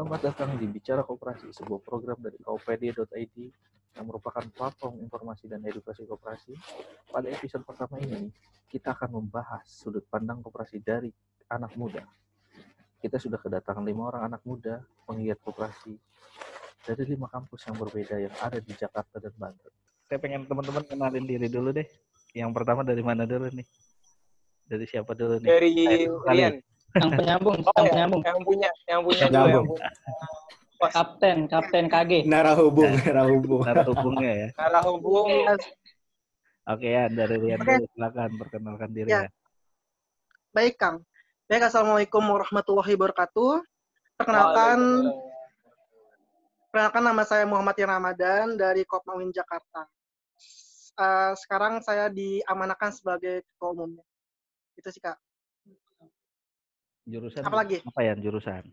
Selamat datang di Bicara Koperasi, sebuah program dari kaupedia.id yang merupakan platform informasi dan edukasi koperasi. Pada episode pertama ini, kita akan membahas sudut pandang koperasi dari anak muda. Kita sudah kedatangan lima orang anak muda, penggiat koperasi, dari lima kampus yang berbeda yang ada di Jakarta dan Banten. Saya pengen teman-teman kenalin diri dulu deh. Yang pertama dari mana dulu nih? Dari siapa dulu nih? Dari Ayo, kalian. Rian. Yang penyambung, Oh yang ya, penyambung. yang punya, yang punya, Yang dulu, yang nyambung. punya. Kapten, Kapten KG. Narahubung, narahubung. Narasumbernya ya. arah hubung. Oke ya, dari Rian dulu. Silakan perkenalkan diri Ya. ya. Baik, Kang. Baik, Assalamualaikum warahmatullahi wabarakatuh. Perkenalkan, perkenalkan nama saya Muhammad Yan Ramadan dari Kopmawin Jakarta. Eh, sekarang saya diamanakan sebagai ketua umumnya. Itu sih, Kak. Jurusan Apa lagi? Apa ya jurusan?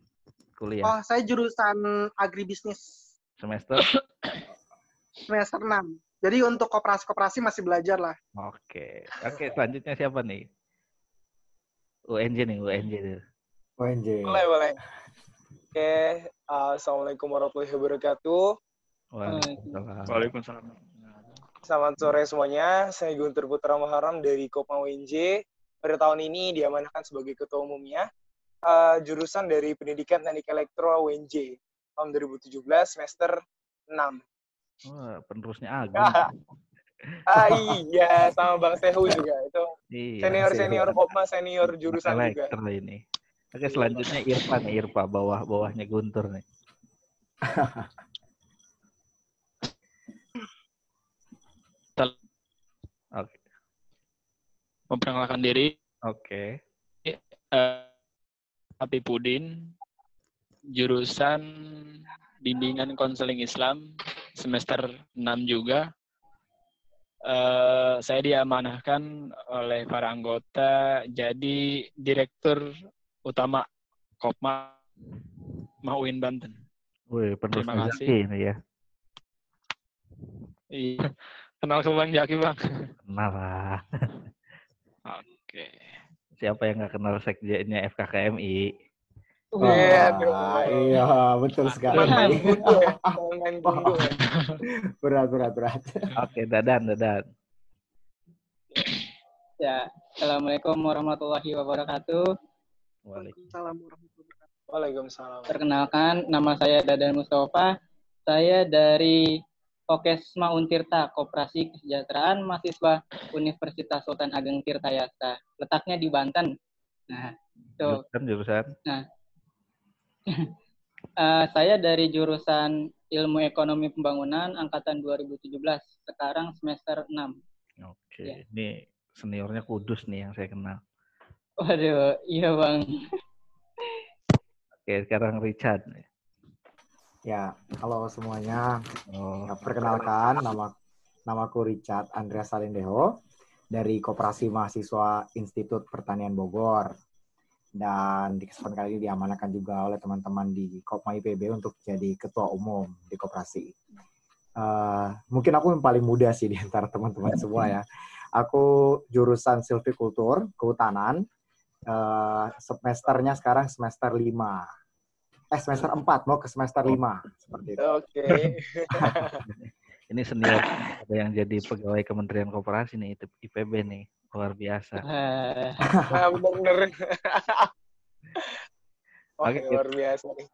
Kuliah. Oh, saya jurusan agribisnis Semester? semester 6. Jadi untuk koperasi-koperasi masih belajar lah. Oke. Oke, selanjutnya siapa nih? UNJ nih, UNJ tuh. ONJ. Boleh, boleh. Oke, uh, Assalamualaikum warahmatullahi wabarakatuh. Waalaikumsalam. Waalaikumsalam. Selamat sore semuanya. Saya Guntur Putra Maharam dari Kopma UNJ. Pada tahun ini diamanahkan sebagai ketua umumnya. Uh, jurusan dari Pendidikan Teknik Elektro UNJ tahun 2017 semester 6. Wah, penerusnya Agung. Ah, iya, sama Bang Tehu juga. Itu Iya. senior senior Kopma senior jurusan juga. Elektro ini. Oke, selanjutnya Irfan Irfa bawah bawahnya Guntur nih. Oke. Memperkenalkan diri, Oke. eh, Api Pudin, jurusan bimbingan konseling Islam, semester 6 juga. Eh, saya diamanahkan oleh para anggota jadi direktur utama Kopma Mauin Banten. Wih, Terima kasih. Ini ya. Iya. Kenal ke Bang Jaki, Bang. Kenal lah. Oke. Siapa yang nggak kenal sekjennya FKKMI? Iya, Wah, iya, betul sekali. Berat, berat, berat. Oke, Dadan, Dadan. Ya, Assalamualaikum warahmatullahi wabarakatuh. Waalaikumsalam. Waalaikumsalam warahmatullahi wabarakatuh. Waalaikumsalam. Perkenalkan, nama saya Dadan Mustafa. Saya dari Kokesma Untirta, Koperasi Kesejahteraan Mahasiswa Universitas Sultan Ageng Tirtayasa. Letaknya di Banten. Nah, itu. Jurusan, jurusan. Eh, saya dari jurusan Ilmu Ekonomi Pembangunan angkatan 2017. Sekarang semester 6. Oke, Iya. ini seniornya Kudus nih yang saya kenal. Waduh, iya Bang. Oke, sekarang Richard. Ya, halo semuanya. Oh, perkenalkan, nama namaku Richard Andreas Salindeho dari Koperasi Mahasiswa Institut Pertanian Bogor. Dan di kesempatan kali ini diamanahkan juga oleh teman-teman di Kopma IPB untuk jadi ketua umum di koperasi. Eh, mungkin aku yang paling muda sih di antara teman-teman semua ya. Aku jurusan silvikultur, kehutanan. Eh, semesternya sekarang semester 5. Eh, semester 4, mau ke semester 5. Seperti itu. Oke. ini senior ada yang jadi pegawai Kementerian Koperasi nih, itu IPB nih. Luar biasa. Eh, Nah, bener-bener. Wah, Oke, luar biasa nih.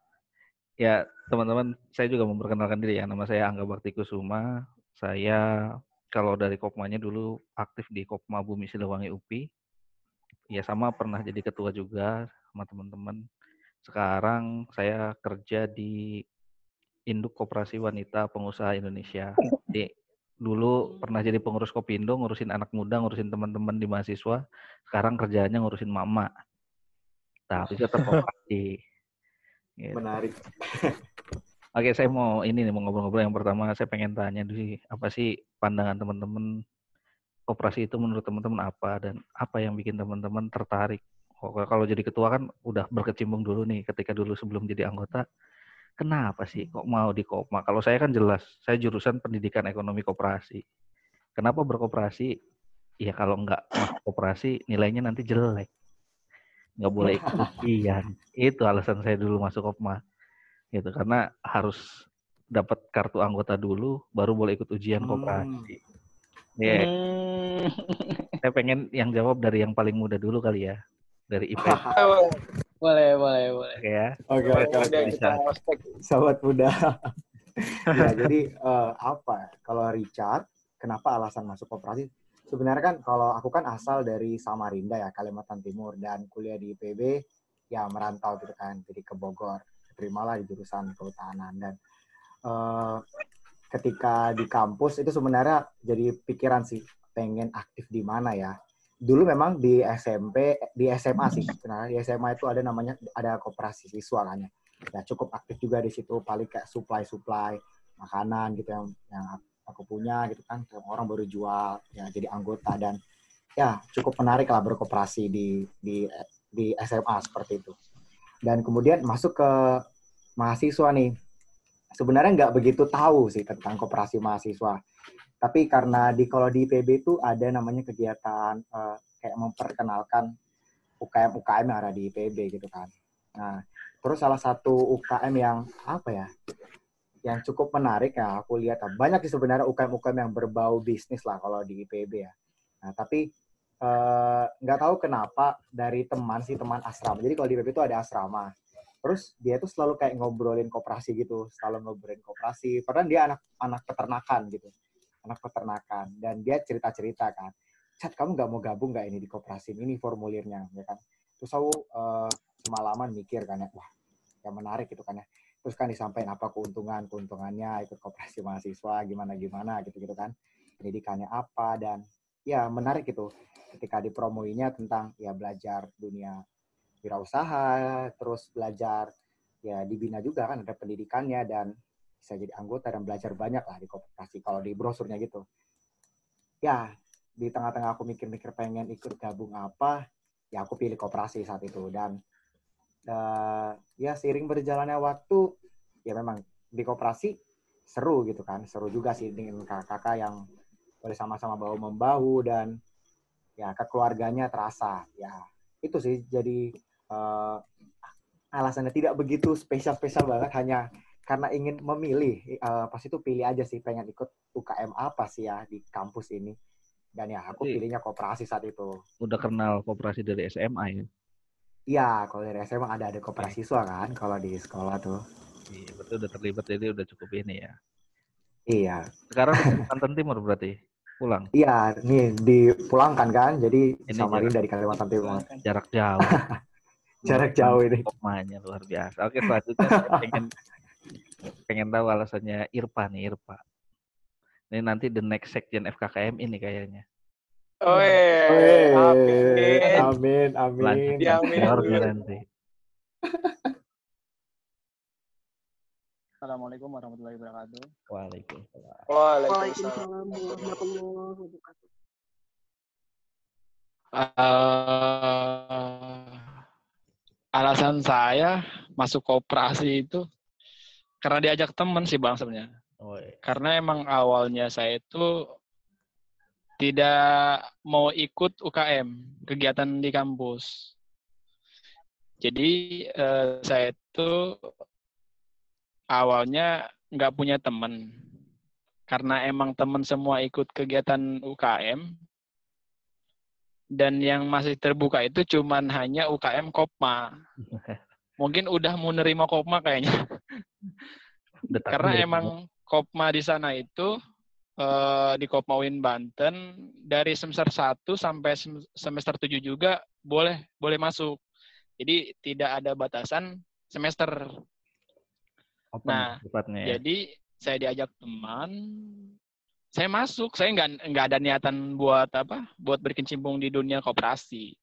Ya, teman-teman, saya juga memperkenalkan diri ya. Nama saya Angga Bakti Kusuma. Saya kalau dari Kopmanya dulu aktif di Kopma Bumi Siliwangi UPI. Ya sama pernah jadi ketua juga sama teman-teman. Sekarang saya kerja di Induk Koperasi Wanita Pengusaha Indonesia. Di dulu pernah jadi pengurus Kopindo, ngurusin anak muda, ngurusin teman-teman di mahasiswa. Sekarang kerjaannya ngurusin mama. Tapi tetap koperasi. Gitu. Menarik. Oke, saya mau ini nih mau ngobrol-ngobrol. Yang pertama saya pengen tanya dulu sih, apa sih pandangan teman-teman koperasi itu menurut teman-teman apa dan apa yang bikin teman-teman tertarik? Kalau jadi ketua kan udah berkecimpung dulu nih ketika dulu sebelum jadi anggota. Kenapa sih kok mau di Kopma? Kalau saya kan jelas, saya jurusan pendidikan ekonomi koperasi. Kenapa berkoperasi? Ya kalau nggak koperasi nilainya nanti jelek. Nggak boleh ikut ujian. Itu alasan saya dulu masuk Kopma. gitu karena harus dapat kartu anggota dulu baru boleh ikut ujian Hmm. koperasi. Ya, Hmm. saya pengen yang jawab dari yang paling muda dulu kali ya. Dari IP boleh, boleh, boleh. Oke ya. Oke, oke, oke. kita ngospek. Sahabat muda. ya, jadi eh, apa? Kalau Richard, kenapa alasan masuk koperasi? Sebenarnya kan kalau aku kan asal dari Samarinda ya, Kalimantan Timur dan kuliah di IPB ya merantau gitu kan, jadi ke Bogor. Terimalah di jurusan kehutanan dan eh, ketika di kampus itu sebenarnya jadi pikiran sih pengen aktif di mana ya. Dulu memang di SMP, di SMA sih sebenarnya. Di SMA itu ada namanya ada koperasi siswa kan ya. Ya cukup aktif juga di situ paling kayak supply supply makanan gitu yang yang aku punya gitu kan. Orang baru jual ya jadi anggota dan ya cukup menarik lah berkooperasi di di di SMA seperti itu. Dan kemudian masuk ke mahasiswa nih. Sebenarnya nggak begitu tahu sih tentang kooperasi mahasiswa tapi karena di kalau di IPB itu ada namanya kegiatan eh, kayak memperkenalkan UKM UKM yang ada di IPB gitu kan nah Terus salah satu UKM yang apa ya? Yang cukup menarik ya aku lihat banyak sih sebenarnya UKM-UKM yang berbau bisnis lah kalau di IPB ya. Nah tapi eh, nggak tahu kenapa dari teman sih teman asrama. Jadi kalau di IPB itu ada asrama. Terus dia tuh selalu kayak ngobrolin koperasi gitu, selalu ngobrolin koperasi. Padahal dia anak anak peternakan gitu, anak peternakan. Dan dia cerita-cerita kan, Cat kamu nggak mau gabung nggak ini di koperasi? Ini formulirnya, ya kan? Terus aku eh, semalaman mikir kan ya, wah yang menarik gitu kan ya. Terus kan disampaikan apa keuntungan, keuntungannya ikut koperasi mahasiswa, gimana-gimana gitu-gitu kan. Pendidikannya apa, dan ya menarik gitu ketika dipromoinya tentang ya belajar dunia wirausaha, terus belajar ya dibina juga kan ada pendidikannya dan bisa jadi anggota dan belajar banyak lah di koperasi kalau di brosurnya gitu. Ya, di tengah-tengah aku mikir-mikir pengen ikut gabung apa, ya aku pilih koperasi saat itu dan eh, ya seiring berjalannya waktu ya memang di koperasi seru gitu kan seru juga sih dengan kakak-kakak yang boleh sama-sama bahu membahu dan ya kekeluarganya terasa ya itu sih jadi eh, alasannya tidak begitu spesial-spesial banget hanya karena ingin memilih eh, pas itu pilih aja sih pengen ikut UKM apa sih ya di kampus ini dan ya aku Jadi- pilihnya koperasi saat itu Udah kenal koperasi dari SMA ya. Iya, kalau dari SMA ada ada koperasi siswa kan, kalau di sekolah tuh. Iya, berarti udah terlibat jadi udah cukup ini ya. Iya, Sekarang Kalimantan Timur berarti pulang iya, nih dipulangkan kan, jadi Ini Samarinda dari Kalimantan Timur. jarak jauh. Jarak jauh ini. Kopmanya luar biasa. Oke, selanjutnya pengen pengen tahu alasannya Irpa nih, Irpa. Ini nanti the next section FKKM ini kayaknya. Oh, Weh, amin. amin, amin. Ya, amin. Keluarga nanti. Assalamualaikum warahmatullahi wabarakatuh. Waalaikumsalam. Waalaikumsalam. Waalaikumsalam warahmatullahi wabarakatuh. Eh, alasan saya masuk koperasi itu karena diajak teman sih bang sebenarnya. Oh, iya. Karena emang awalnya saya itu tidak mau ikut UKM kegiatan di kampus. Jadi eh, saya itu awalnya nggak punya teman karena emang teman semua ikut kegiatan UKM dan yang masih terbuka itu cuman hanya UKM Kopma. Mungkin udah mau nerima Kopma kayaknya. Takdir Karena ya, emang Kopma di sana itu eh, di Kopma UIN Banten dari semester 1 sampai sem- semester 7 juga boleh boleh masuk. Jadi tidak ada batasan semester. open nah, ya. Jadi saya diajak teman, saya masuk. Saya nggak nggak ada niatan buat apa, buat berkecimpung di dunia koperasi.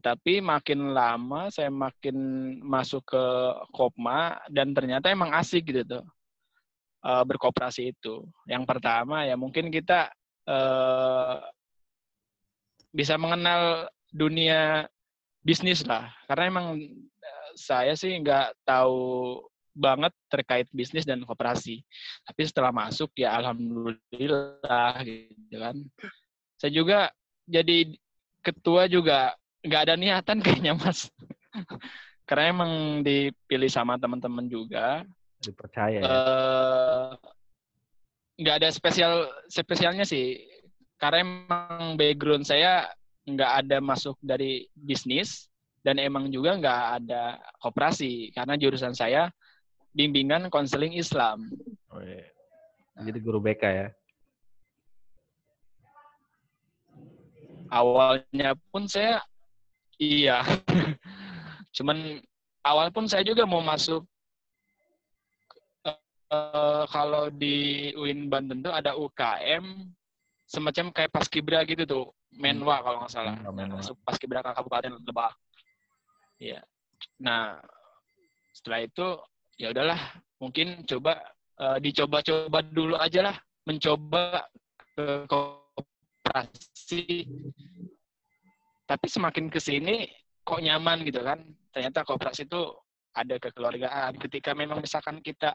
Tapi makin lama saya makin masuk ke Kopma dan ternyata emang asik gitu tuh eh, berkooperasi itu. Yang pertama ya mungkin kita eh, bisa mengenal dunia bisnis lah, karena emang eh, saya sih nggak tahu banget terkait bisnis dan koperasi. Tapi setelah masuk ya alhamdulillah gitu kan. Saya juga jadi ketua juga nggak ada niatan kayaknya mas. Karena emang dipilih sama teman-teman juga. Dipercaya ya. eh nggak ada spesial spesialnya sih karena emang background saya nggak ada masuk dari bisnis dan emang juga nggak ada koperasi karena jurusan saya bimbingan konseling Islam. Oh, iya. Jadi guru BK ya. Awalnya pun saya iya. Cuman awal pun saya juga mau masuk eh, kalau di UIN Banten tuh ada UKM semacam kayak paskibra gitu tuh, Menwa kalau nggak salah. Hmm, Menwa. Masuk paskibra Kabupaten Lebak. Iya. Nah, setelah itu ya udahlah, mungkin coba eh, dicoba-coba dulu aja lah, mencoba ke koperasi. Tapi semakin ke sini kok nyaman gitu kan. Ternyata koperasi itu ada kekeluargaan. Ketika memang misalkan kita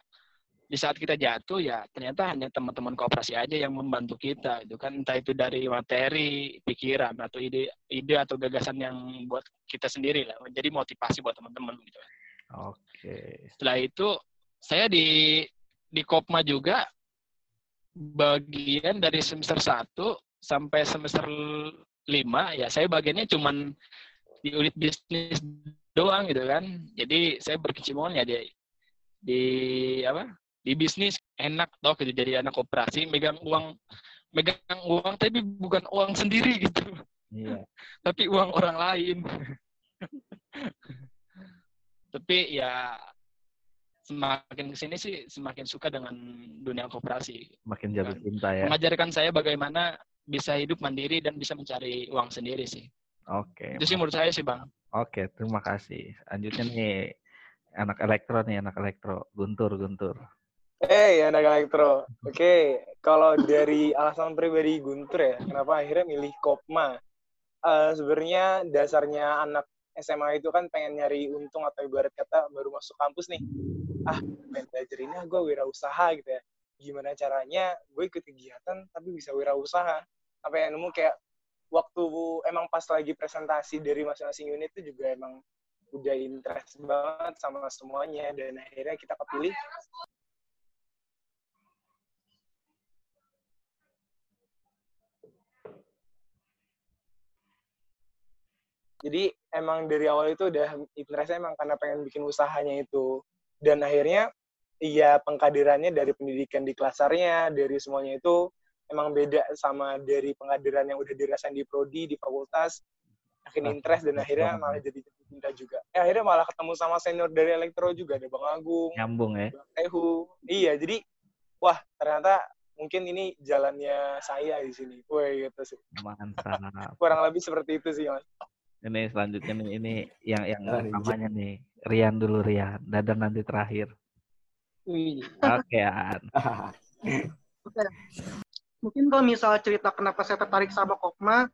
di saat kita jatuh ya ternyata hanya teman-teman koperasi aja yang membantu kita itu kan entah itu dari materi pikiran atau ide ide atau gagasan yang buat kita sendiri lah jadi motivasi buat teman-teman gitu Oke. setelah itu saya di di Kopma juga bagian dari semester 1 sampai semester 5 ya saya bagiannya cuman di unit bisnis doang gitu kan jadi saya berkecimpung ya di di apa di bisnis enak toh gitu jadi anak koperasi megang uang megang uang tapi bukan uang sendiri gitu Iya. tapi uang orang lain. tapi ya semakin ke sini sih semakin suka dengan dunia koperasi. Makin jatuh cinta ya. Mengajarkan saya bagaimana bisa hidup mandiri dan bisa mencari uang sendiri sih. Oke. Itu sih menurut saya sih bang. Oke, terima kasih. Selanjutnya nih anak elektro nih, anak elektro. Guntur, Guntur. Eh, anak elektro. Oke, kalau dari alasan pribadi Guntur ya, kenapa akhirnya milih Kopma? Eh, Sebenarnya dasarnya anak SMA itu kan pengen nyari untung atau ibarat kata baru masuk kampus nih. Ah, pengen belajar ini gue wirausaha gitu ya. Gimana caranya gue ikut kegiatan tapi bisa wirausaha. Sampai nemu kayak waktu emang pas lagi presentasi dari masing-masing unit itu juga emang udah interest banget sama semuanya dan akhirnya kita kepilih Jadi emang dari awal itu udah interestnya emang karena pengen bikin usahanya itu. Dan akhirnya iya pengkaderannya dari pendidikan di kelasarnya, dari semuanya itu emang beda sama dari pengkaderan yang udah dirasain di prodi, di fakultas. Makin interest dan akhirnya malah jadi jatuh cinta juga. Eh, akhirnya malah ketemu sama senior dari elektro juga, ada Bang Agung, Nyambung ya. Bang Tehu. Iya, jadi wah ternyata mungkin ini jalannya saya di sini. Wah gitu sih. Mantap. Kurang lebih seperti itu sih, Mas. Ini selanjutnya nih, ini yang yang Ah, utamanya nih. Rian dulu Rian. Dadan nanti terakhir. Wih. Oke, An. Mungkin kalau misalnya cerita kenapa saya tertarik sama Kokma,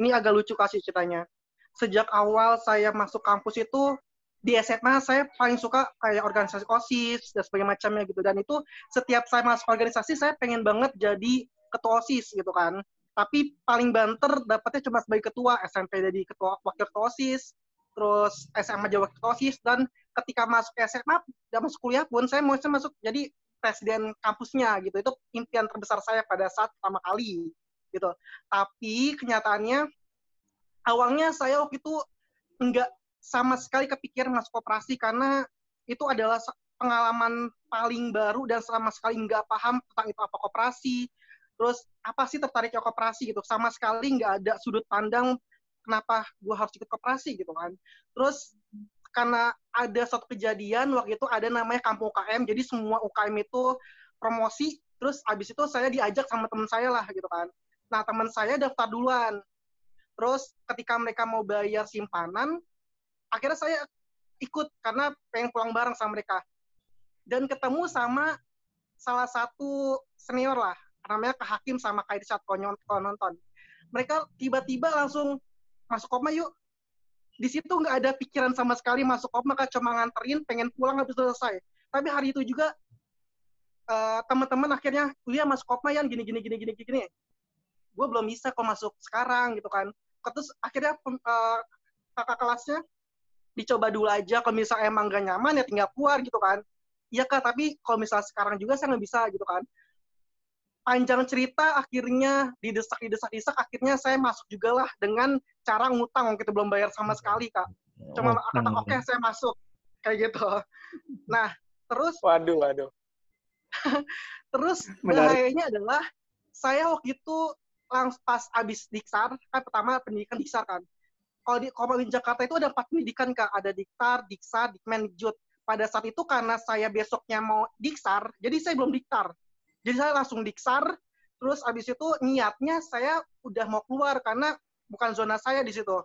ini agak lucu kasih ceritanya. Sejak awal saya masuk kampus itu, di SMA saya paling suka kayak organisasi OSIS dan sebagainya macamnya gitu. Dan itu setiap saya masuk organisasi, saya pengen banget jadi ketua OSIS gitu kan. Tapi paling banter dapatnya cuma sebagai ketua, SMP jadi ketua wakil ketua OSIS, terus SMA jadi wakil ketua OSIS, dan ketika masuk SMA, dan masuk kuliah pun, saya mau masuk jadi presiden kampusnya gitu. Itu impian terbesar saya pada saat pertama kali gitu. Tapi kenyataannya awalnya saya waktu itu enggak sama sekali kepikiran masuk koperasi karena itu adalah pengalaman paling baru dan sama sekali nggak paham tentang itu apa koperasi. Terus apa sih tertariknya koperasi gitu. Sama sekali nggak ada sudut pandang kenapa gue harus ikut koperasi gitu kan. Terus karena ada suatu kejadian waktu itu ada namanya kampung UKM jadi semua UKM itu promosi terus abis itu saya diajak sama teman saya lah gitu kan. Nah teman saya daftar duluan. Terus ketika mereka mau bayar simpanan akhirnya saya ikut karena pengen pulang bareng sama mereka. Dan ketemu sama salah satu senior lah namanya Kak Hakim sama Kak Irsat kalau nonton. Mereka tiba-tiba langsung masuk koma yuk di situ nggak ada pikiran sama sekali masuk koma maka cuma nganterin pengen pulang habis selesai. Tapi hari itu juga eh, teman-teman akhirnya kuliah masuk koma yang gini gini gini gini gini. Gue belum bisa kok masuk sekarang gitu kan. Terus akhirnya eh, kakak kelasnya dicoba dulu aja kalau misalnya emang gak nyaman ya tinggal keluar gitu kan. Iya kak tapi kalau misalnya sekarang juga saya nggak bisa gitu kan panjang cerita akhirnya didesak didesak didesak akhirnya saya masuk juga lah dengan cara ngutang. Kita belum bayar sama sekali kak. Cuma Oh, kata oke saya masuk. Kayak gitu. Nah terus Waduh, waduh. terus bahayanya adalah saya waktu itu langsung pas abis diksar kan pertama pendidikan diksar kan. Kalau di Komawin Jakarta itu ada empat pendidikan kak. Ada diktar diksar dikmen pada saat itu karena saya besoknya mau diksar jadi saya belum diktar jadi saya langsung diksar terus abis itu niatnya saya udah mau keluar karena bukan zona saya di situ.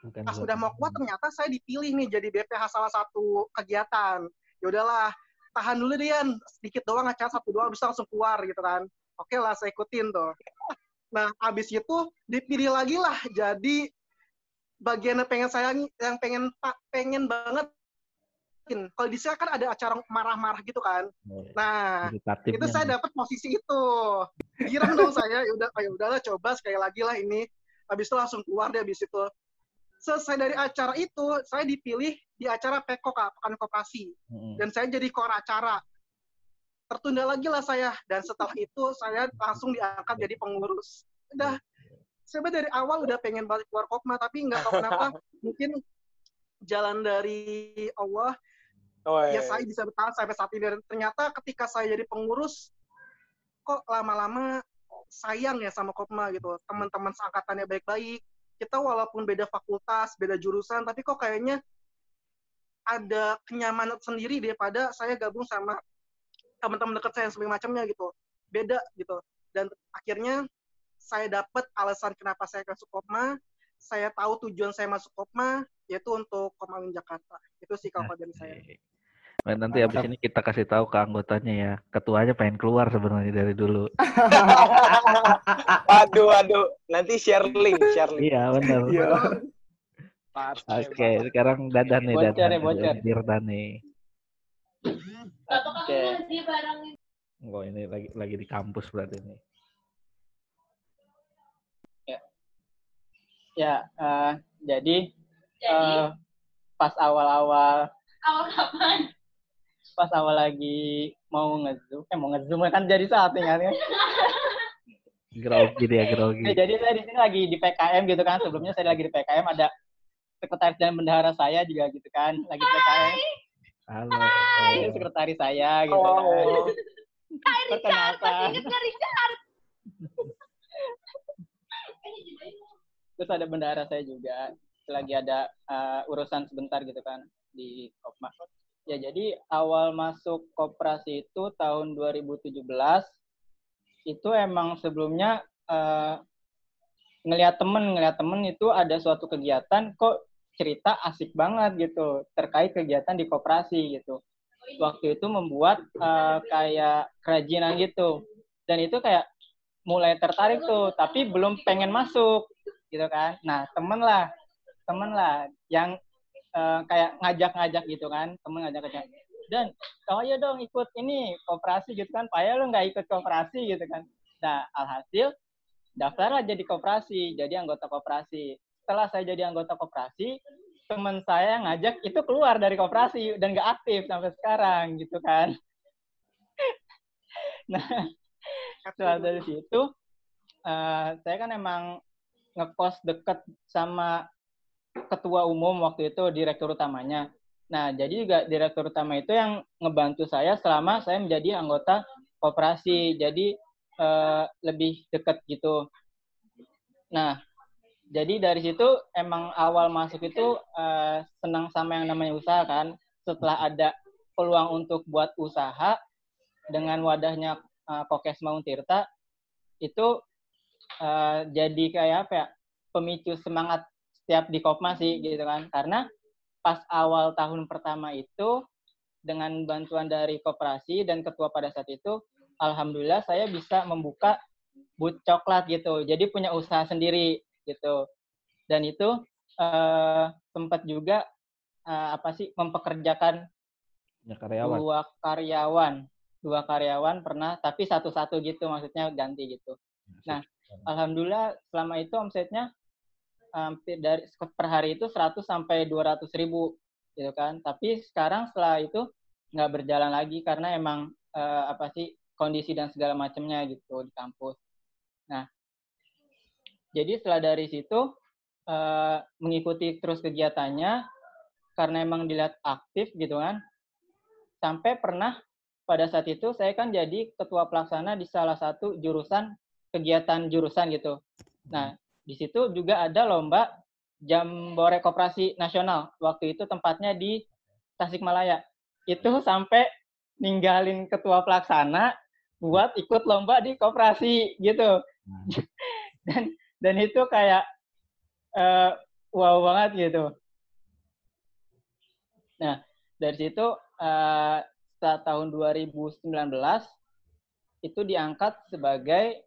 Bukan pas zona. udah mau keluar ternyata saya dipilih nih jadi BPH salah satu kegiatan. Ya udahlah tahan dulu Dian sedikit doang acara satu doang bisa langsung keluar gitu kan. Oke lah saya ikutin tuh. Nah abis itu dipilih lagi lah jadi bagian yang pengen saya yang pengen pak pengen banget kalau di sana kan ada acara marah-marah gitu kan. Nah Edukatifnya itu saya dapat posisi itu. Girang dong saya ya udah ya udahlah coba sekali lagi lah ini. Habis itu langsung keluar deh habis itu. Selesai dari acara itu saya dipilih di acara PEKO Kak, Pekan Koperasi. Mm-mm. dan saya jadi kor acara. Tertunda lagi lah saya. Dan setelah itu saya langsung diangkat jadi pengurus. Udah. Sebenarnya dari awal udah pengen balik keluar Kopma tapi nggak tahu kenapa mungkin jalan dari Allah Oh, ya iya. saya bisa bertahan sampai saat ini. Dan ternyata ketika saya jadi pengurus kok lama-lama sayang ya sama Kopma gitu. Teman-teman seangkatannya baik-baik. Kita walaupun beda fakultas beda jurusan tapi kok kayaknya ada kenyamanan sendiri daripada saya gabung sama teman-teman dekat saya yang sebagainya macamnya gitu. Beda gitu. Dan akhirnya saya dapat alasan kenapa saya masuk Kopma. Saya tahu tujuan saya masuk Kopma yaitu untuk Kopma Win Jakarta. Itu sih kalau dari saya. Asik. Nah, nanti abis ini kita kasih tahu ke anggotanya ya. Ketuanya pengen keluar sebenarnya dari dulu. Waduh, waduh. Nanti share link, share link. Iya benar. Iya. Oke, sekarang Dadan nih Bocor Dadan. ya, bocor. Tirta nih. Oke. Oh ini lagi lagi di kampus berarti nih. Ya, eh, jadi eh, pas awal-awal Awal kapan? Pas awal lagi mau ngezoom, eh mau ngezoom kan jadi saat kan ya. Grogi dia grogi. Oke, jadi saya di sini lagi di PKM gitu kan. Sebelumnya saya lagi di PKM ada sekretaris dan bendahara saya juga gitu kan, lagi di PKM. Halo. Ini sekretaris saya gitu kan. Oh, Kak Richard, Perkenalkan. masih inget nggak Richard? Terus ada bendahara saya juga. Lagi ada eh, urusan sebentar gitu kan di Kopma. Ya, jadi awal masuk koperasi itu tahun 2017 itu emang sebelumnya eh, ngelihat temen ngelihat temen itu ada suatu kegiatan kok cerita asik banget gitu terkait kegiatan di koperasi gitu. Waktu itu membuat eh, kayak kerajinan gitu. Dan itu kayak mulai tertarik tuh tapi belum pengen masuk gitu kan. Nah temen lah temen lah yang eh, kayak ngajak-ngajak gitu kan temen ngajak-ngajak. Dan oh ya dong ikut ini koperasi gitu kan. Payah lo nggak ikut koperasi gitu kan. Nah alhasil daftarlah jadi koperasi jadi anggota koperasi setelah saya jadi anggota koperasi teman saya ngajak itu keluar dari koperasi dan nggak aktif sampai sekarang gitu kan. Nah setelah dari situ eh, saya kan emang ngekos deket sama ketua umum waktu itu direktur utamanya. Nah jadi juga direktur utama itu yang ngebantu saya selama saya menjadi anggota koperasi. Jadi eh, lebih dekat gitu. Nah jadi dari situ emang awal masuk itu eh, senang sama yang namanya usaha kan. Setelah ada peluang untuk buat usaha dengan wadahnya uh, Kokesma Untirta itu uh, jadi kayak apa ya pemicu semangat setiap di Kopma sih gitu kan. Karena pas awal tahun pertama itu dengan bantuan dari koperasi dan ketua pada saat itu alhamdulillah saya bisa membuka but coklat gitu. Jadi punya usaha sendiri gitu. Dan itu uh, sempat juga uh, apa sih mempekerjakan Ya karyawan. dua karyawan. Dua karyawan pernah tapi satu-satu gitu maksudnya ganti gitu. Nah alhamdulillah selama itu omsetnya hampir dari per hari itu 100 sampai 200 ribu gitu kan tapi sekarang setelah itu nggak berjalan lagi karena emang eh, apa sih kondisi dan segala macamnya gitu di kampus. Nah, jadi setelah dari situ eh, mengikuti terus kegiatannya karena emang dilihat aktif gitu kan. Sampai pernah pada saat itu saya kan jadi ketua pelaksana di salah satu jurusan kegiatan jurusan gitu. Nah, di situ juga ada lomba Jambore Koperasi Nasional. Waktu itu tempatnya di Tasikmalaya. Itu sampai ninggalin ketua pelaksana buat ikut lomba di koperasi gitu. dan dan itu kayak uh, wow banget gitu. Nah, dari situ uh, setelah tahun 2019 itu diangkat sebagai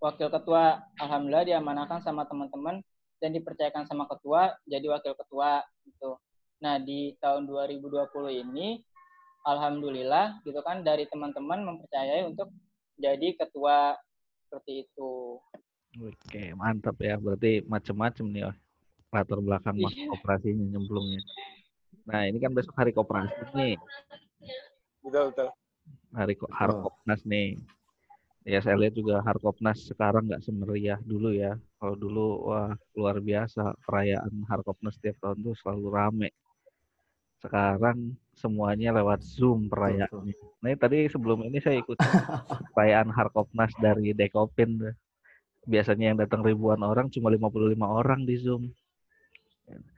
wakil ketua. Alhamdulillah diamanahkan sama teman-teman dan dipercayakan sama ketua jadi wakil ketua gitu. Nah, di tahun 2020 ini alhamdulillah gitu kan dari teman-teman mempercayai untuk jadi ketua seperti itu. Oke, mantap ya. Berarti macam-macam nih oh, latar belakang mas Iya. operasinya nyemplungnya. Nah, ini kan besok hari koperasi nih. Betul, betul. Hari ko- Betul. Harkopnas nih. Ya, saya lihat juga Harkopnas sekarang nggak semeriah dulu ya. Kalau dulu, wah luar biasa. Perayaan Harkopnas setiap tahun tuh selalu rame. Sekarang semuanya lewat Zoom perayaannya. Nah, tadi sebelum ini saya ikut perayaan Harkopnas dari Dekopin. Biasanya yang datang ribuan orang, cuma 55 orang di Zoom.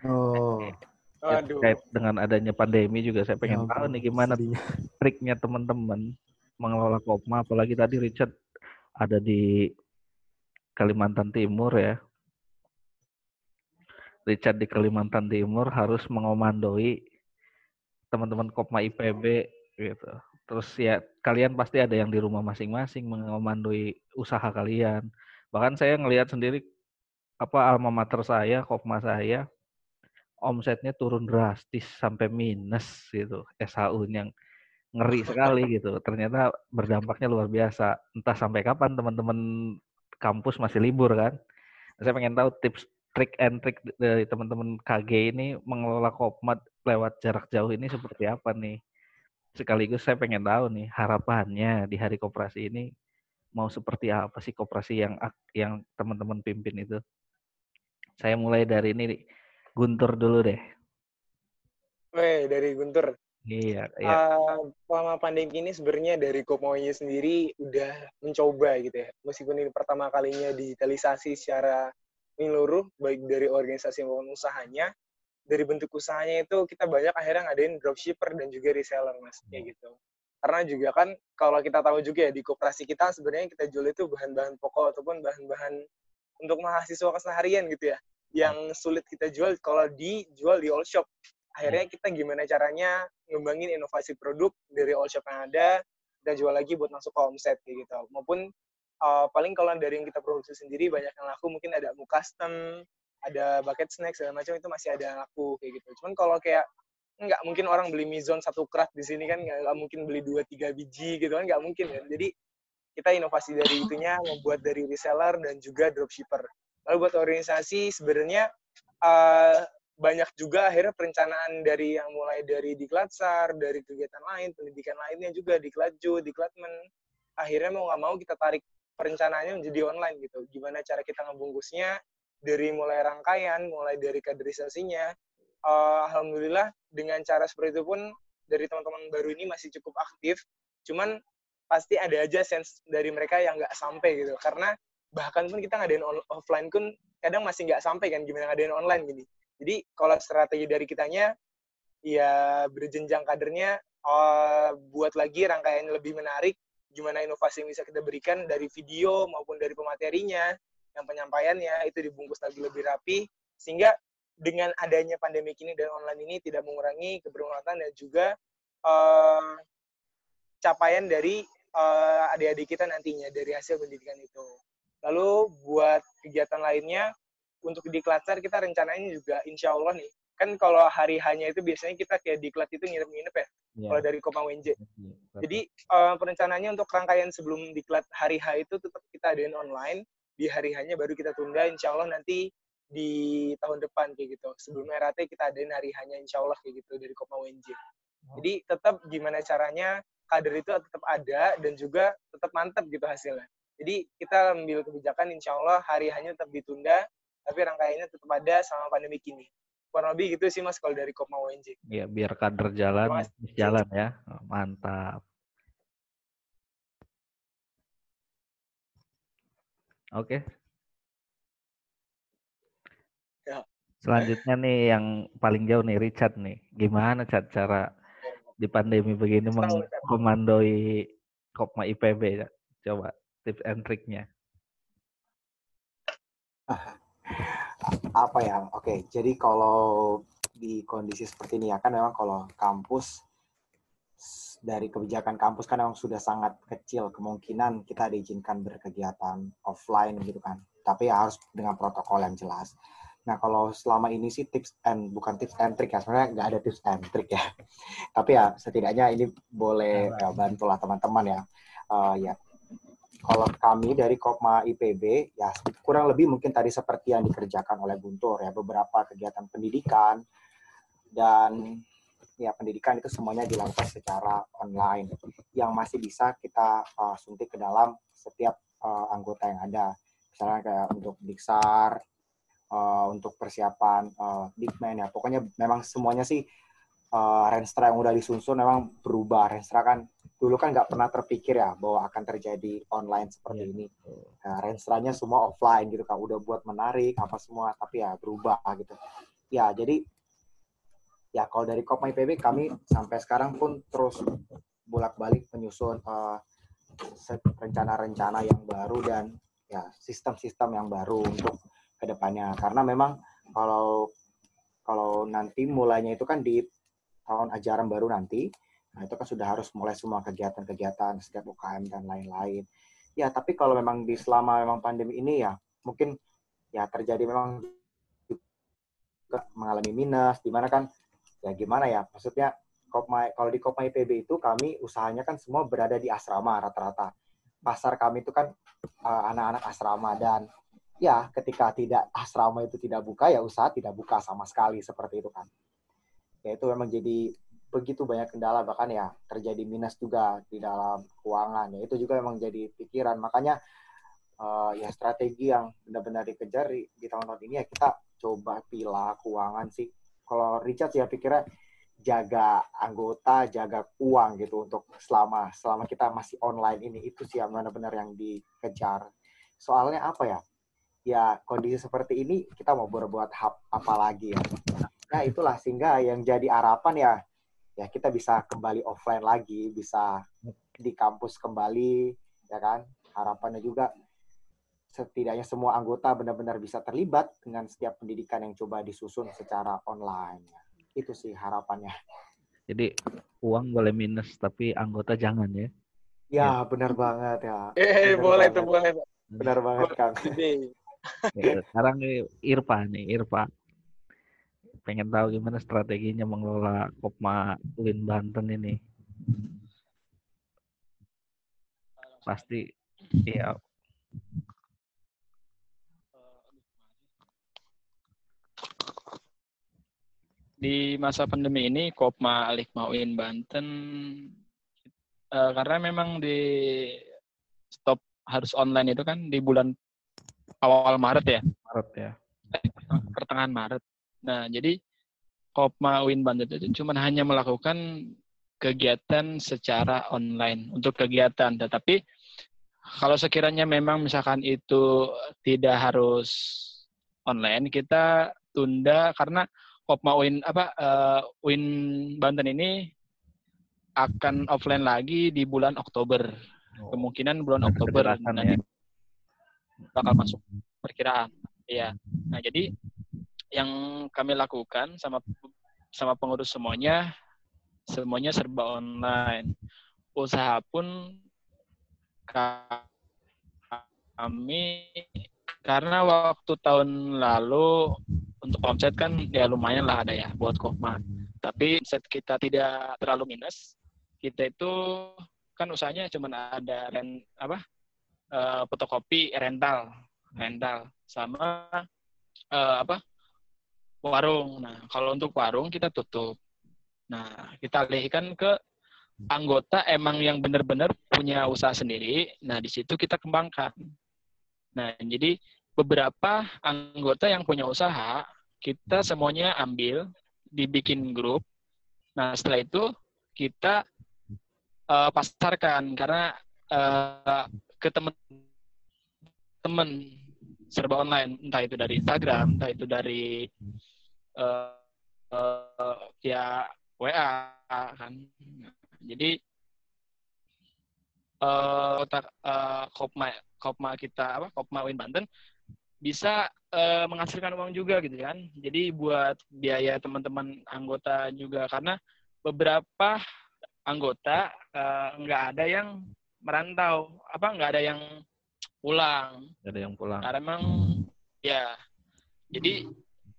Oh, Ya, Aduh. terkait dengan adanya pandemi juga saya pengen ya tahu nih gimana sedihnya. triknya teman-teman mengelola Kopma apalagi tadi Richard ada di Kalimantan Timur ya. Richard di Kalimantan Timur harus mengomandoi teman-teman Kopma IPB gitu. Terus ya kalian pasti ada yang di rumah masing-masing mengomandoi usaha kalian. Bahkan saya ngelihat sendiri apa alma mater saya, Kopma saya omsetnya turun drastis sampai minus gitu. SHU-nya ngeri sekali gitu. Ternyata berdampaknya luar biasa. Entah sampai kapan teman-teman kampus masih libur kan. Saya pengen tahu tips trik and trik dari teman-teman KG ini mengelola Kopmat lewat jarak jauh ini seperti apa nih? Sekaligus saya pengen tahu nih harapannya di hari koperasi ini mau seperti apa sih koperasi yang yang teman-teman pimpin itu? Saya mulai dari ini Guntur dulu deh. Weh, dari Guntur. Iya, iya. Eh, selama pandemi ini sebenarnya dari Kopmawanya sendiri udah mencoba gitu ya. Meskipun ini pertama kalinya digitalisasi secara menyeluruh, baik dari organisasi maupun usahanya, dari bentuk usahanya itu kita banyak akhirnya ngadain dropshipper dan juga reseller mas kayak gitu. Karena juga kan kalau kita tahu juga ya di koperasi kita sebenarnya kita jual itu bahan-bahan pokok ataupun bahan-bahan untuk mahasiswa keseharian gitu ya. Yang sulit kita jual kalau dijual di all shop akhirnya kita gimana caranya ngembangin inovasi produk dari all shop yang ada dan jual lagi buat masuk ke omset kayak gitu. Maupun uh, paling kalau dari yang kita produksi sendiri banyak yang laku mungkin ada mu custom ada bucket snack segala macam itu masih ada yang laku kayak gitu. Cuman kalau kayak nggak mungkin orang beli mizon satu krat di sini kan nggak nggak mungkin beli dua tiga biji gitu kan nggak mungkin kan. Jadi kita inovasi dari itunya membuat dari reseller dan juga dropshipper. Lalu buat organisasi sebenarnya uh, banyak juga akhirnya perencanaan dari yang mulai dari diklatsar, dari kegiatan lain, pendidikan lainnya juga, diklatju, diklatmen. Akhirnya mau nggak mau kita tarik perencanaannya menjadi online gitu. Gimana cara kita ngebungkusnya, dari mulai rangkaian, mulai dari kaderisasinya. Uh, Alhamdulillah dengan cara seperti itu pun dari teman-teman baru ini masih cukup aktif. Cuman pasti ada aja sense dari mereka yang nggak sampai gitu. Karena bahkan pun kita ngadain on- offline pun kadang masih nggak sampai kan gimana ngadain online gini. Jadi kalau strategi dari kitanya ya berjenjang kadernya uh, buat lagi rangkaian lebih menarik gimana inovasi yang bisa kita berikan dari video maupun dari pematerinya yang penyampaiannya itu dibungkus lagi lebih rapi sehingga dengan adanya pandemi ini dan online ini tidak mengurangi kebermanfaatan dan juga uh, capaian dari uh, adik-adik kita nantinya dari hasil pendidikan itu. Lalu buat kegiatan lainnya untuk di Klatsar kita rencananya juga insya Allah nih. Kan kalau hari hanya itu biasanya kita kayak di klat itu nginep-nginep ya Iya. kalau dari Kopang WNJ Iya, jadi uh, perencanaannya untuk rangkaian sebelum diklat hari H itu tetap kita adain online. Di hari hanya baru kita tunda insya Allah nanti di tahun depan kayak gitu. Sebelum RAT kita adain hari hanya insya Allah kayak gitu dari Kopang WNJ Jadi tetap gimana caranya kader itu tetap ada dan juga tetap mantap gitu hasilnya. Jadi kita ambil kebijakan insya Allah hari hanya tetap ditunda, tapi rangkaiannya tetap ada sama pandemi kini. Kurang lebih gitu sih mas kalau dari Kopma UNJ. Ya, biar kader jalan, Mas. jalan ya. Mantap. Oke. Ya. Selanjutnya nih yang paling jauh nih Richard nih. Gimana Chat cara di pandemi begini mengkomandoi Kopma IPB? Chat? Coba tips and triknya. Apa ya? Oke, jadi kalau di kondisi seperti ini ya kan memang kalau kampus dari kebijakan kampus kan memang sudah sangat kecil kemungkinan kita diizinkan berkegiatan offline gitu kan. Tapi ya harus dengan protokol yang jelas. Nah kalau selama ini sih tips and bukan tips and trick ya sebenarnya nggak ada tips and trick ya. Tapi ya setidaknya ini boleh ya, bantulah teman-teman ya. Eh, ya kalau kami dari Kopma IPB ya kurang lebih mungkin tadi seperti yang dikerjakan oleh Guntur ya beberapa kegiatan pendidikan dan ya pendidikan itu semuanya dilakukan secara online. Yang masih bisa kita uh, suntik ke dalam setiap uh, anggota yang ada. Misalnya kayak untuk diksar uh, untuk persiapan uh, dikmen ya pokoknya memang semuanya sih uh, renstra yang udah disusun memang berubah. Renstra kan dulu kan nggak pernah terpikir ya bahwa akan terjadi online seperti ini. Nah, renstranya semua offline gitu kan, udah buat menarik apa semua, tapi ya berubah gitu. Ya jadi ya kalau dari Kopma IPB kami sampai sekarang pun terus bolak-balik menyusun se- rencana-rencana yang baru dan ya sistem-sistem yang baru untuk ke depannya. Karena memang kalau kalau nanti mulainya itu kan di tahun ajaran baru nanti, Nah, itu kan sudah harus mulai semua kegiatan-kegiatan setiap UKM dan lain-lain. Ya, tapi kalau memang di selama memang pandemi ini ya mungkin ya terjadi memang juga mengalami minus di mana kan ya gimana ya? Maksudnya kalau di Kopma IPB itu kami usahanya kan semua berada di asrama rata-rata. Pasar kami itu kan eh, anak-anak asrama dan ya ketika tidak asrama itu tidak buka ya usaha tidak buka sama sekali seperti itu kan. Ya itu memang jadi begitu banyak kendala bahkan ya terjadi minus juga di dalam keuangan. Ya itu juga memang jadi pikiran. Makanya eh, ya strategi yang benar-benar dikejar di, di tahun-tahun ini ya kita coba pilah keuangan sih. Kalau Richard ya pikirnya jaga anggota jaga uang gitu untuk selama selama kita masih online ini. Itu sih yang benar-benar yang dikejar. Soalnya apa ya? Ya kondisi seperti ini kita mau berbuat hap apa lagi ya? Nah itulah sehingga yang jadi harapan ya ya kita bisa kembali offline lagi, bisa di kampus kembali, ya kan? Harapannya juga setidaknya semua anggota benar-benar bisa terlibat dengan setiap pendidikan yang coba disusun secara online. Itu sih harapannya. Jadi uang boleh minus tapi anggota jangan ya. Ya, benar banget ya. Eh, Benar boleh banget. tuh, boleh. Benar banget, Kang. Ya, sekarang nih Irpa nih, Irpa. Pengen tahu gimana strateginya mengelola Kopma Win Banten ini. Pasti ya di masa pandemi ini Kopma Alikma UIN Banten eh, karena memang di stop harus online itu kan di bulan awal Maret ya Maret ya. pertengahan Maret. Nah, jadi Kopma UIN Banten itu cuma hanya melakukan kegiatan secara online untuk kegiatan, tetapi kalau sekiranya memang misalkan itu tidak harus online, kita tunda karena Kopma UIN apa eh, UIN Banten ini akan offline lagi di bulan Oktober. Kemungkinan bulan Oktober nanti ya. bakal masuk perkiraan. Iya. Nah, jadi yang kami lakukan sama sama pengurus semuanya semuanya serba online. Usaha pun kami karena waktu tahun lalu untuk omset kan ya lumayan lah ada ya buat Kopma. Tapi set kita tidak terlalu minus, kita itu kan usahanya cuma ada ren, apa eh, fotokopi rental, rental sama eh, apa warung. Nah kalau untuk warung kita tutup. Nah, kita alihkan ke anggota emang yang benar-benar punya usaha sendiri. Nah, di situ kita kembangkan. Nah, jadi beberapa anggota yang punya usaha, kita semuanya ambil, dibikin grup. Nah, setelah itu kita uh, pasarkan karena uh, ke teman-teman serba online, entah itu dari Instagram, entah itu dari uh, uh, via WA kan. Jadi uh, uh, Kopma Kopma kita apa Kopma Win Banten bisa uh, menghasilkan uang juga gitu kan. Jadi buat biaya teman-teman anggota juga karena beberapa anggota nggak uh, ada yang merantau, apa nggak ada yang pulang. Nggak ada yang pulang. Karena memang ya jadi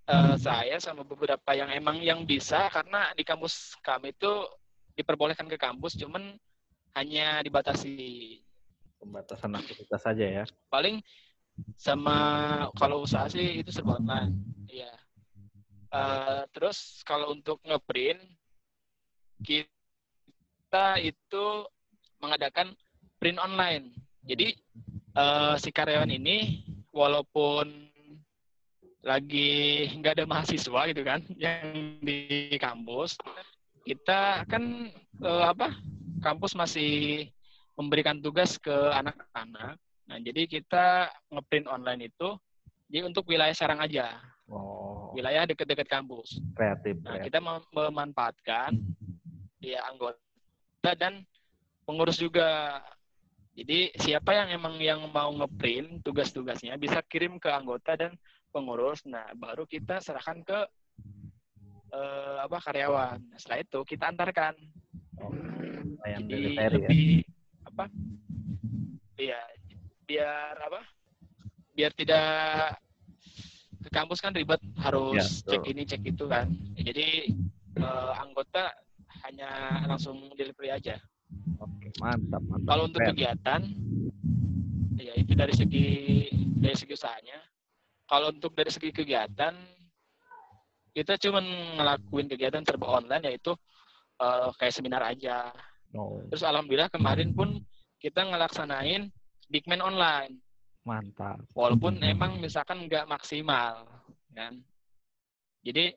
uh, saya sama beberapa yang emang yang bisa karena di kampus kami itu diperbolehkan ke kampus, cuman hanya dibatasi pembatasan aktivitas saja ya. Paling sama kalau usaha sih itu serba online. Iya. Uh, terus kalau untuk ngeprint kita itu mengadakan print online. Jadi uh, si karyawan ini walaupun lagi nggak ada mahasiswa gitu kan yang di kampus. Kita kan uh, apa kampus masih memberikan tugas ke anak-anak. Nah jadi kita ngeprint online itu jadi untuk wilayah Serang aja. Oh. wilayah dekat-dekat kampus. Kreatif nah kreatif. kita mem memanfaatkan ya anggota dan pengurus juga. Jadi siapa yang emang yang mau ngeprint tugas-tugasnya bisa kirim ke anggota dan pengurus. Nah, baru kita serahkan ke uh, apa karyawan. Nah, setelah itu kita antarkan. Oh, Jadi delivery, lebih ya? apa? Iya, biar apa? Biar tidak ke kampus kan ribet harus Ya, cek ini cek itu kan. Jadi uh, anggota hanya langsung delivery aja. Oke, mantap, mantap. Kalau untuk kegiatan, ya itu dari segi dari segi usahanya. Kalau untuk dari segi kegiatan, kita cuma ngelakuin kegiatan serba online yaitu uh, kayak seminar aja. Oh, Terus alhamdulillah kemarin pun kita ngelaksanain Dikmen online. mantap. Walaupun emang misalkan nggak maksimal, kan. Jadi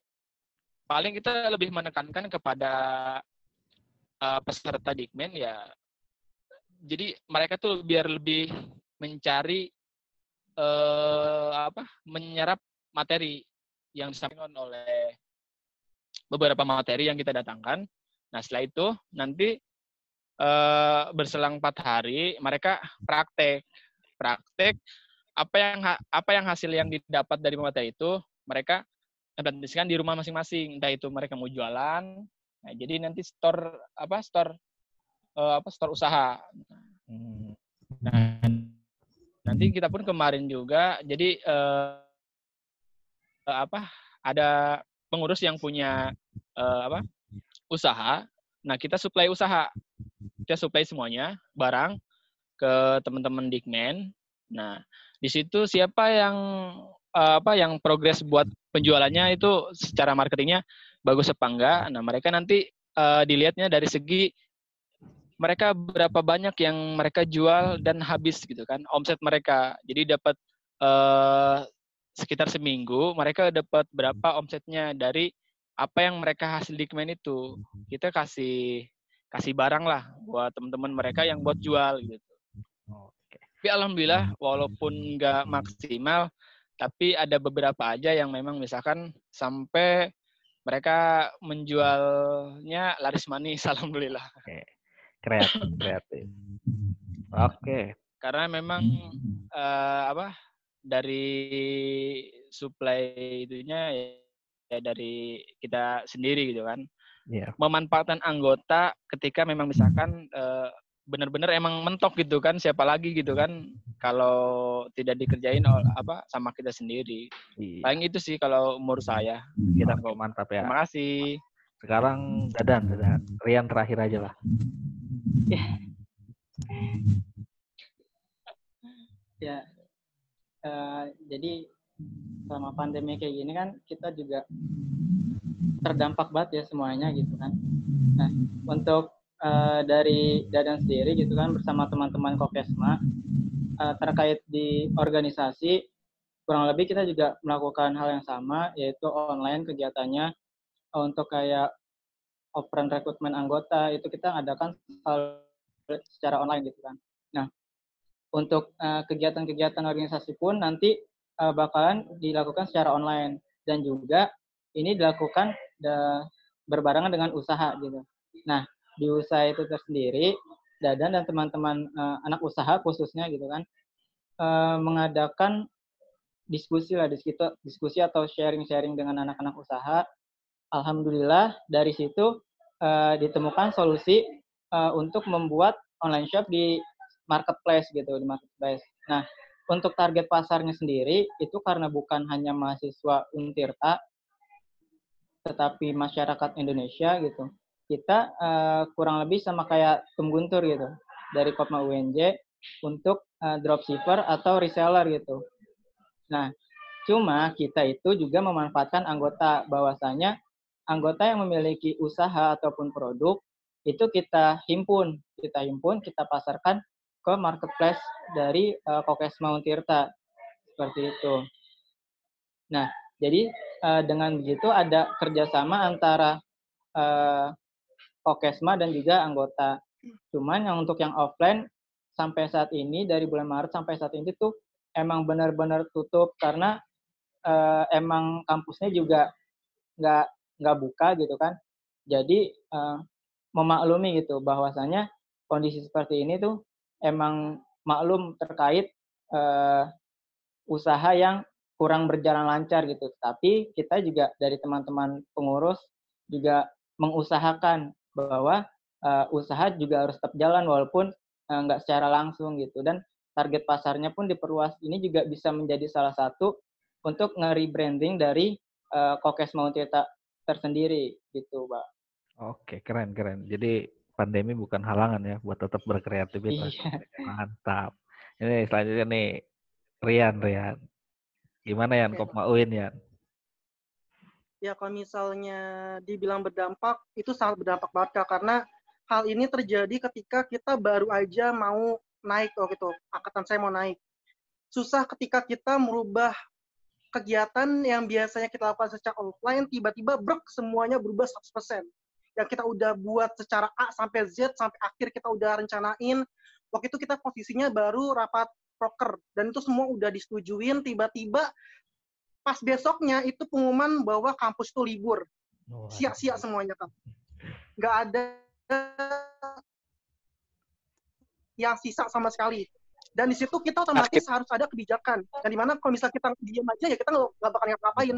paling kita lebih menekankan kepada uh, peserta Dikmen ya. Jadi mereka tuh biar lebih mencari eh, apa menyerap materi yang disampaikan oleh beberapa materi yang kita datangkan. Nah setelah itu nanti eh, berselang empat hari mereka praktek, praktek apa yang apa yang hasil yang didapat dari materi itu mereka implementasikan di rumah masing-masing. Entah itu mereka mau jualan, nah, jadi nanti store apa store eh, apa store usaha. Nah, nanti kita pun kemarin juga jadi eh, eh, apa ada pengurus yang punya eh, apa usaha. Nah kita supply usaha, kita supply semuanya barang ke teman-teman Dikmen. Nah di situ siapa yang eh, apa yang progres buat penjualannya itu secara marketingnya bagus apa enggak. Nah mereka nanti eh, dilihatnya dari segi mereka berapa banyak yang mereka jual dan habis gitu kan omset mereka. Jadi dapat eh, sekitar seminggu mereka dapat berapa omsetnya dari apa yang mereka hasil di Kemen itu. Kita kasih kasih barang lah buat teman-teman mereka yang buat jual gitu. Oke. tapi alhamdulillah walaupun nggak maksimal tapi ada beberapa aja yang memang misalkan sampai mereka menjualnya laris manis alhamdulillah Kreatif, kreatif. Oke. karena memang eh, apa dari supply itunya ya, dari kita sendiri gitu kan Iya. memanfaatkan anggota ketika memang misalkan eh, benar-benar emang mentok gitu kan siapa lagi gitu kan kalau tidak dikerjain apa sama kita sendiri Iya. paling itu sih kalau umur saya Kita gitu kok mantap ya. terima kasih Sekarang Dadan, Dadan. Rian terakhir aja lah. Ya, eh, jadi selama pandemi kayak gini kan kita juga terdampak banget ya semuanya gitu kan. Nah, untuk uh, dari Dadan sendiri gitu kan bersama teman-teman Kokesma uh, terkait di organisasi kurang lebih kita juga melakukan hal yang sama yaitu online kegiatannya untuk kayak open rekrutmen anggota itu kita adakan secara online gitu kan. Nah, untuk uh, kegiatan-kegiatan organisasi pun nanti uh, bakalan dilakukan secara online dan juga ini dilakukan da, berbarengan dengan usaha gitu. Nah, di usaha itu tersendiri, Dadan dan teman-teman uh, anak usaha khususnya gitu kan, uh, mengadakan diskusi lah, diskusi atau sharing-sharing dengan anak-anak usaha. Alhamdulillah dari situ uh, ditemukan solusi uh, untuk membuat online shop di marketplace gitu, di marketplace. Nah, untuk target pasarnya sendiri itu karena bukan hanya mahasiswa Untirta, tetapi masyarakat Indonesia gitu kita uh, kurang lebih sama kayak Tum Guntur gitu dari Kopma UNJ untuk uh, dropshipper atau reseller gitu. Nah, cuma kita itu juga memanfaatkan anggota bahwasanya anggota yang memiliki usaha ataupun produk itu kita himpun, kita himpun, kita pasarkan ke marketplace dari uh, Kokesma Untirta seperti itu. Nah, jadi uh, dengan begitu ada kerjasama antara uh, Kokesma dan juga anggota. Cuman yang untuk yang offline sampai saat ini dari bulan Maret sampai saat ini tuh emang benar-benar tutup karena uh, emang kampusnya juga nggak nggak buka gitu kan. Jadi uh, memaklumi gitu bahwasanya kondisi seperti ini tuh emang maklum terkait uh, usaha yang kurang berjalan lancar gitu. Tapi kita juga dari teman-teman pengurus juga mengusahakan bahwa uh, usaha juga harus tetap jalan walaupun uh, nggak secara langsung gitu dan target pasarnya pun diperluas ini juga bisa menjadi salah satu untuk nge-rebranding dari uh, Kokes Mauntita tersendiri gitu, Pak. Oke, keren keren. Jadi pandemi bukan halangan ya buat tetap berkreativitas. Iya. Mantap. Ini selanjutnya nih Rian Rian. Gimana ya Kopma Uin ya? ya kalau misalnya dibilang berdampak itu sangat berdampak banget kak karena hal ini terjadi ketika kita baru aja mau naik oh gitu angkatan saya mau naik susah ketika kita merubah kegiatan yang biasanya kita lakukan secara offline tiba-tiba brek semuanya berubah 100% yang kita udah buat secara A sampai Z sampai akhir kita udah rencanain waktu itu kita posisinya baru rapat proker dan itu semua udah disetujuin tiba-tiba pas besoknya itu pengumuman bahwa kampus itu libur. Sia-sia semuanya kan. Nggak ada yang sisa sama sekali. Dan di situ kita otomatis Aktif. harus ada kebijakan. Dan di mana kalau misalnya kita diam aja ya kita nggak bakal ngapain.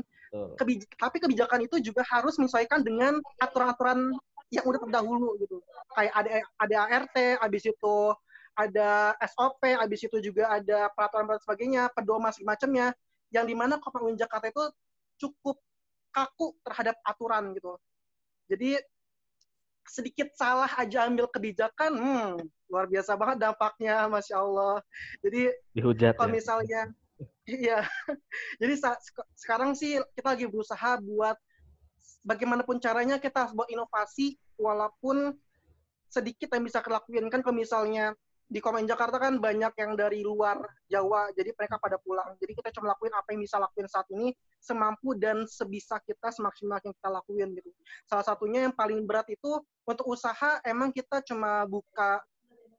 Kebij tapi kebijakan itu juga harus menyesuaikan dengan aturan-aturan yang udah terdahulu gitu. Kayak ada ada ART, habis itu ada SOP, habis itu juga ada peraturan dan sebagainya, pedoman segala macamnya yang di mana Kota Jakarta itu cukup kaku terhadap aturan gitu. Jadi sedikit salah aja ambil kebijakan, hmm, luar biasa banget dampaknya, masya Allah. Jadi Dihujat, kalau ya. misalnya, iya, jadi sekarang sih kita lagi berusaha buat bagaimanapun caranya kita harus buat inovasi, walaupun sedikit yang bisa kita lakuin kan kalau misalnya di Komen Jakarta kan banyak yang dari luar Jawa, jadi mereka pada pulang. Jadi kita cuma lakuin apa yang bisa lakuin saat ini, semampu dan sebisa kita, semaksimal yang kita lakuin gitu. Salah satunya yang paling berat itu untuk usaha, emang kita cuma buka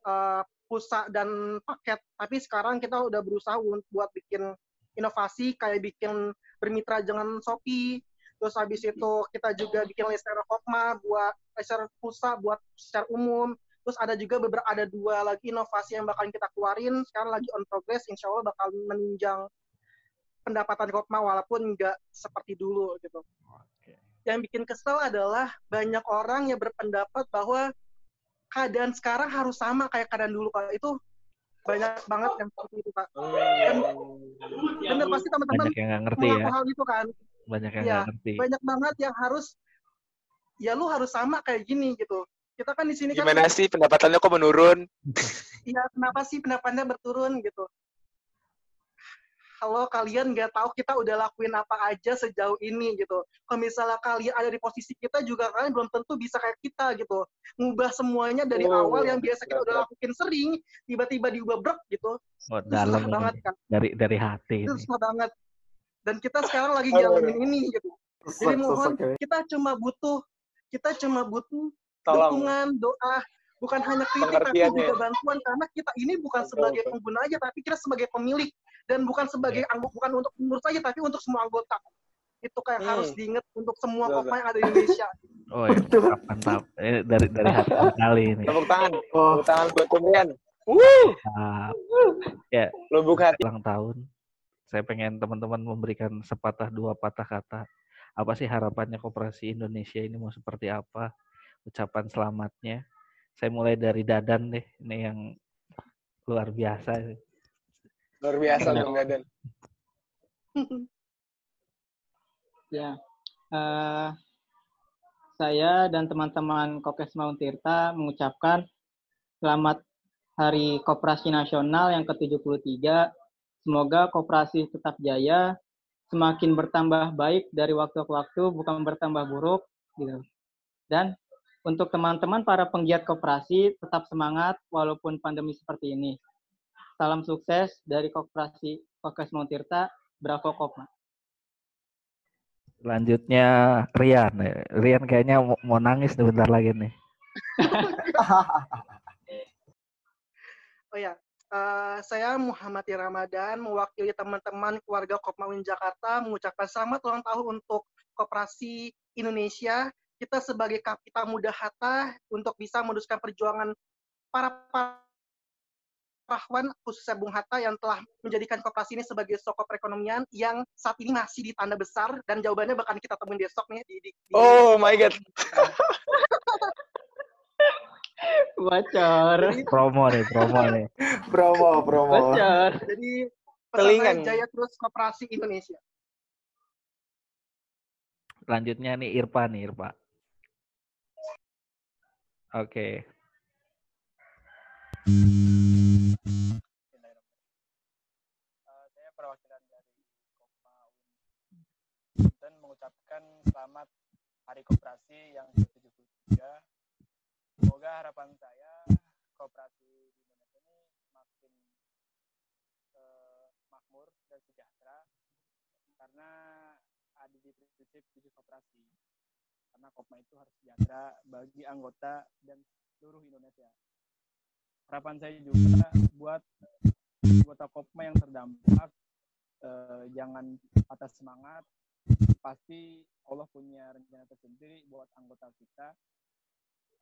uh, pulsa dan paket, tapi sekarang kita udah berusaha buat bikin inovasi, kayak bikin bermitra dengan Shopee, terus habis itu kita juga bikin laser Hokma buat laser pulsa buat secara umum, Terus ada juga beberapa ada dua lagi inovasi yang bakal kita keluarin. Sekarang lagi on progress, insya Allah bakal menunjang pendapatan Kopma walaupun nggak seperti dulu gitu. Okay. Yang bikin kesel adalah banyak orang yang berpendapat bahwa keadaan sekarang harus sama kayak keadaan dulu. Kalau itu banyak banget yang seperti itu Pak. Dan bener pasti teman-teman banyak yang nggak ngerti ya. hal itu kan. Banyak yang ya, ngerti. Banyak banget yang harus ya lu harus sama kayak gini gitu kita kan di sini kan gimana sih pendapatannya kok menurun iya kenapa sih pendapatannya berturun gitu kalau kalian nggak tahu kita udah lakuin apa aja sejauh ini gitu. Kalau misalnya kalian ada di posisi kita juga kalian belum tentu bisa kayak kita gitu. Ngubah semuanya dari Oh, awal yang biasa kita udah berat. lakuin sering, tiba-tiba diubah brek gitu. Oh, dalam susah banget kan. dari dari hati Itu ini. susah banget. Dan kita sekarang lagi jalanin ini gitu. Jadi mohon kita cuma butuh kita cuma butuh Tolong. dukungan, doa, bukan hanya kritik tapi juga bantuan karena kita ini bukan Betul, sebagai betul. pengguna aja tapi kita sebagai pemilik dan bukan sebagai anggota bukan untuk pengurus saja tapi untuk semua anggota. Itu kayak Hmm. harus diingat untuk semua Betul, yang ada di Indonesia. Oh ya, mantap, mantap. Eh, dari dari hati sekali ini. Tepuk tangan. Oh, Tepuk tangan buat Kumrian. Wuh, Mantap. lubuk hati. ulang tahun. Saya pengen teman-teman memberikan sepatah dua patah kata. Apa sih harapannya koperasi Indonesia ini mau seperti apa? Ucapan selamatnya. Saya mulai dari Dadan deh. Ini yang luar biasa. ini. Luar biasa. Bang Dadan. Ya, eh, saya dan teman-teman Kokes Tirta mengucapkan selamat Hari Koperasi Nasional yang ke-73. Semoga koperasi tetap jaya, semakin bertambah baik dari waktu ke waktu, bukan bertambah buruk. Gitu. Dan untuk teman-teman para penggiat koperasi, tetap semangat walaupun pandemi seperti ini. Salam sukses dari Koperasi Kokes Maung Tirta. Bravo Kopma. Selanjutnya Rian. Rian kayaknya mau, mau nangis nih bentar lagi nih. Oh ya, eh, saya Muhammad Ramadan mewakili teman-teman keluarga Kopmawin Jakarta mengucapkan selamat ulang tahun untuk Koperasi Indonesia. Kita sebagai Kapita Muda Hatta untuk bisa meneruskan perjuangan para pahlawan khususnya Bung Hatta yang telah menjadikan koperasi ini sebagai soko perekonomian yang saat ini masih ditanda besar dan jawabannya bakal kita temuin besok nih di, di, di- Oh my god. Bocor. Promo nih, promo nih. promo, promo. Bocor. jadi Telingan. jaya terus koperasi Indonesia. Selanjutnya nih Irpa nih, Irpa. Oke. Eh, saya perwakilan dari Kopma dan mengucapkan selamat Hari Koperasi yang ke-73. Semoga harapan saya koperasi di Indonesia ini makin eh, makmur dan sejahtera karena ada di prinsip tujuh koperasi. Karena Kopma itu harus sejahtera bagi anggota dan seluruh Indonesia. Harapan saya juga buat anggota Kopma yang terdampak eh, jangan patah semangat. Pasti Allah punya rencana tersendiri buat anggota kita.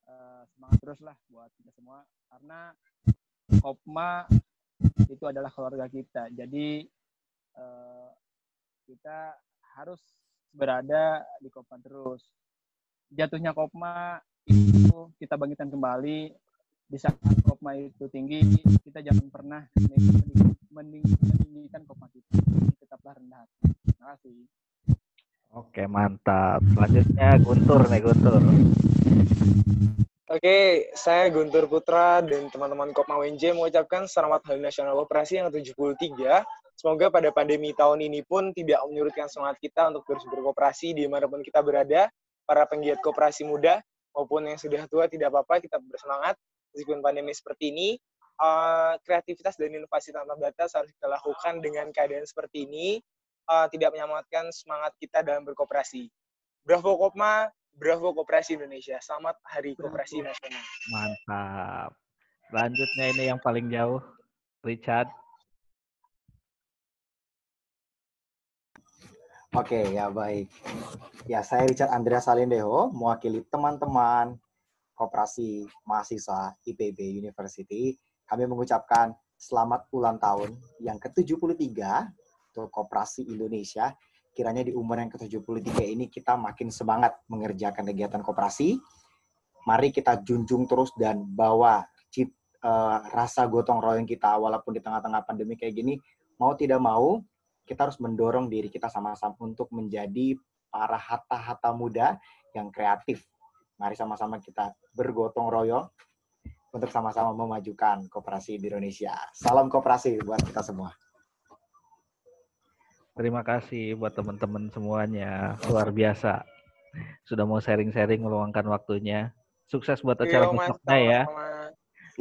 Eh, semangat terus lah buat kita semua. Karena Kopma itu adalah keluarga kita. Jadi eh, kita harus berada di Kopma terus jatuhnya Kopma itu kita bangkitkan kembali di saat Kopma itu tinggi kita jangan pernah meninggi- meninggi- meninggikan Kopma kita tetaplah rendah hati. terima kasih Oke, mantap. Selanjutnya Guntur nih, Guntur. Oke, saya Guntur Putra dan teman-teman Kopma WNJ mengucapkan selamat Hari Nasional Operasi yang ke-73. Semoga pada pandemi tahun ini pun tidak menyurutkan semangat kita untuk terus berkooperasi di mana pun kita berada. Para penggiat kooperasi muda maupun yang sudah tua tidak apa-apa, kita bersemangat. Meskipun pandemi seperti ini, eh, kreativitas dan inovasi tanpa batas harus kita lakukan dengan keadaan seperti ini, eh, tidak menyamatkan semangat kita dalam berkooperasi. Bravo Kopma, Bravo Koperasi Indonesia. Selamat Hari Koperasi Nasional. Mantap. Selanjutnya ini yang paling jauh, Richard. Oke, ya baik. Ya, saya Richard Andrea Salindeho, mewakili teman-teman Koperasi Mahasiswa IPB University. Kami mengucapkan selamat ulang tahun yang ke-73 untuk Koperasi Indonesia. Kiranya di umur yang ke-73 ini kita makin semangat mengerjakan kegiatan koperasi. Mari kita junjung terus dan bawa cit, eh, rasa gotong royong kita walaupun di tengah-tengah pandemi kayak gini, mau tidak mau kita harus mendorong diri kita sama-sama untuk menjadi para hatta-hatta muda yang kreatif. Mari sama-sama kita bergotong royong untuk sama-sama memajukan koperasi di Indonesia. Salam koperasi buat kita semua. Terima kasih buat teman-teman semuanya. Luar biasa. Sudah mau sharing-sharing meluangkan waktunya. Sukses buat acara Mas. besoknya ya. Sama-sama.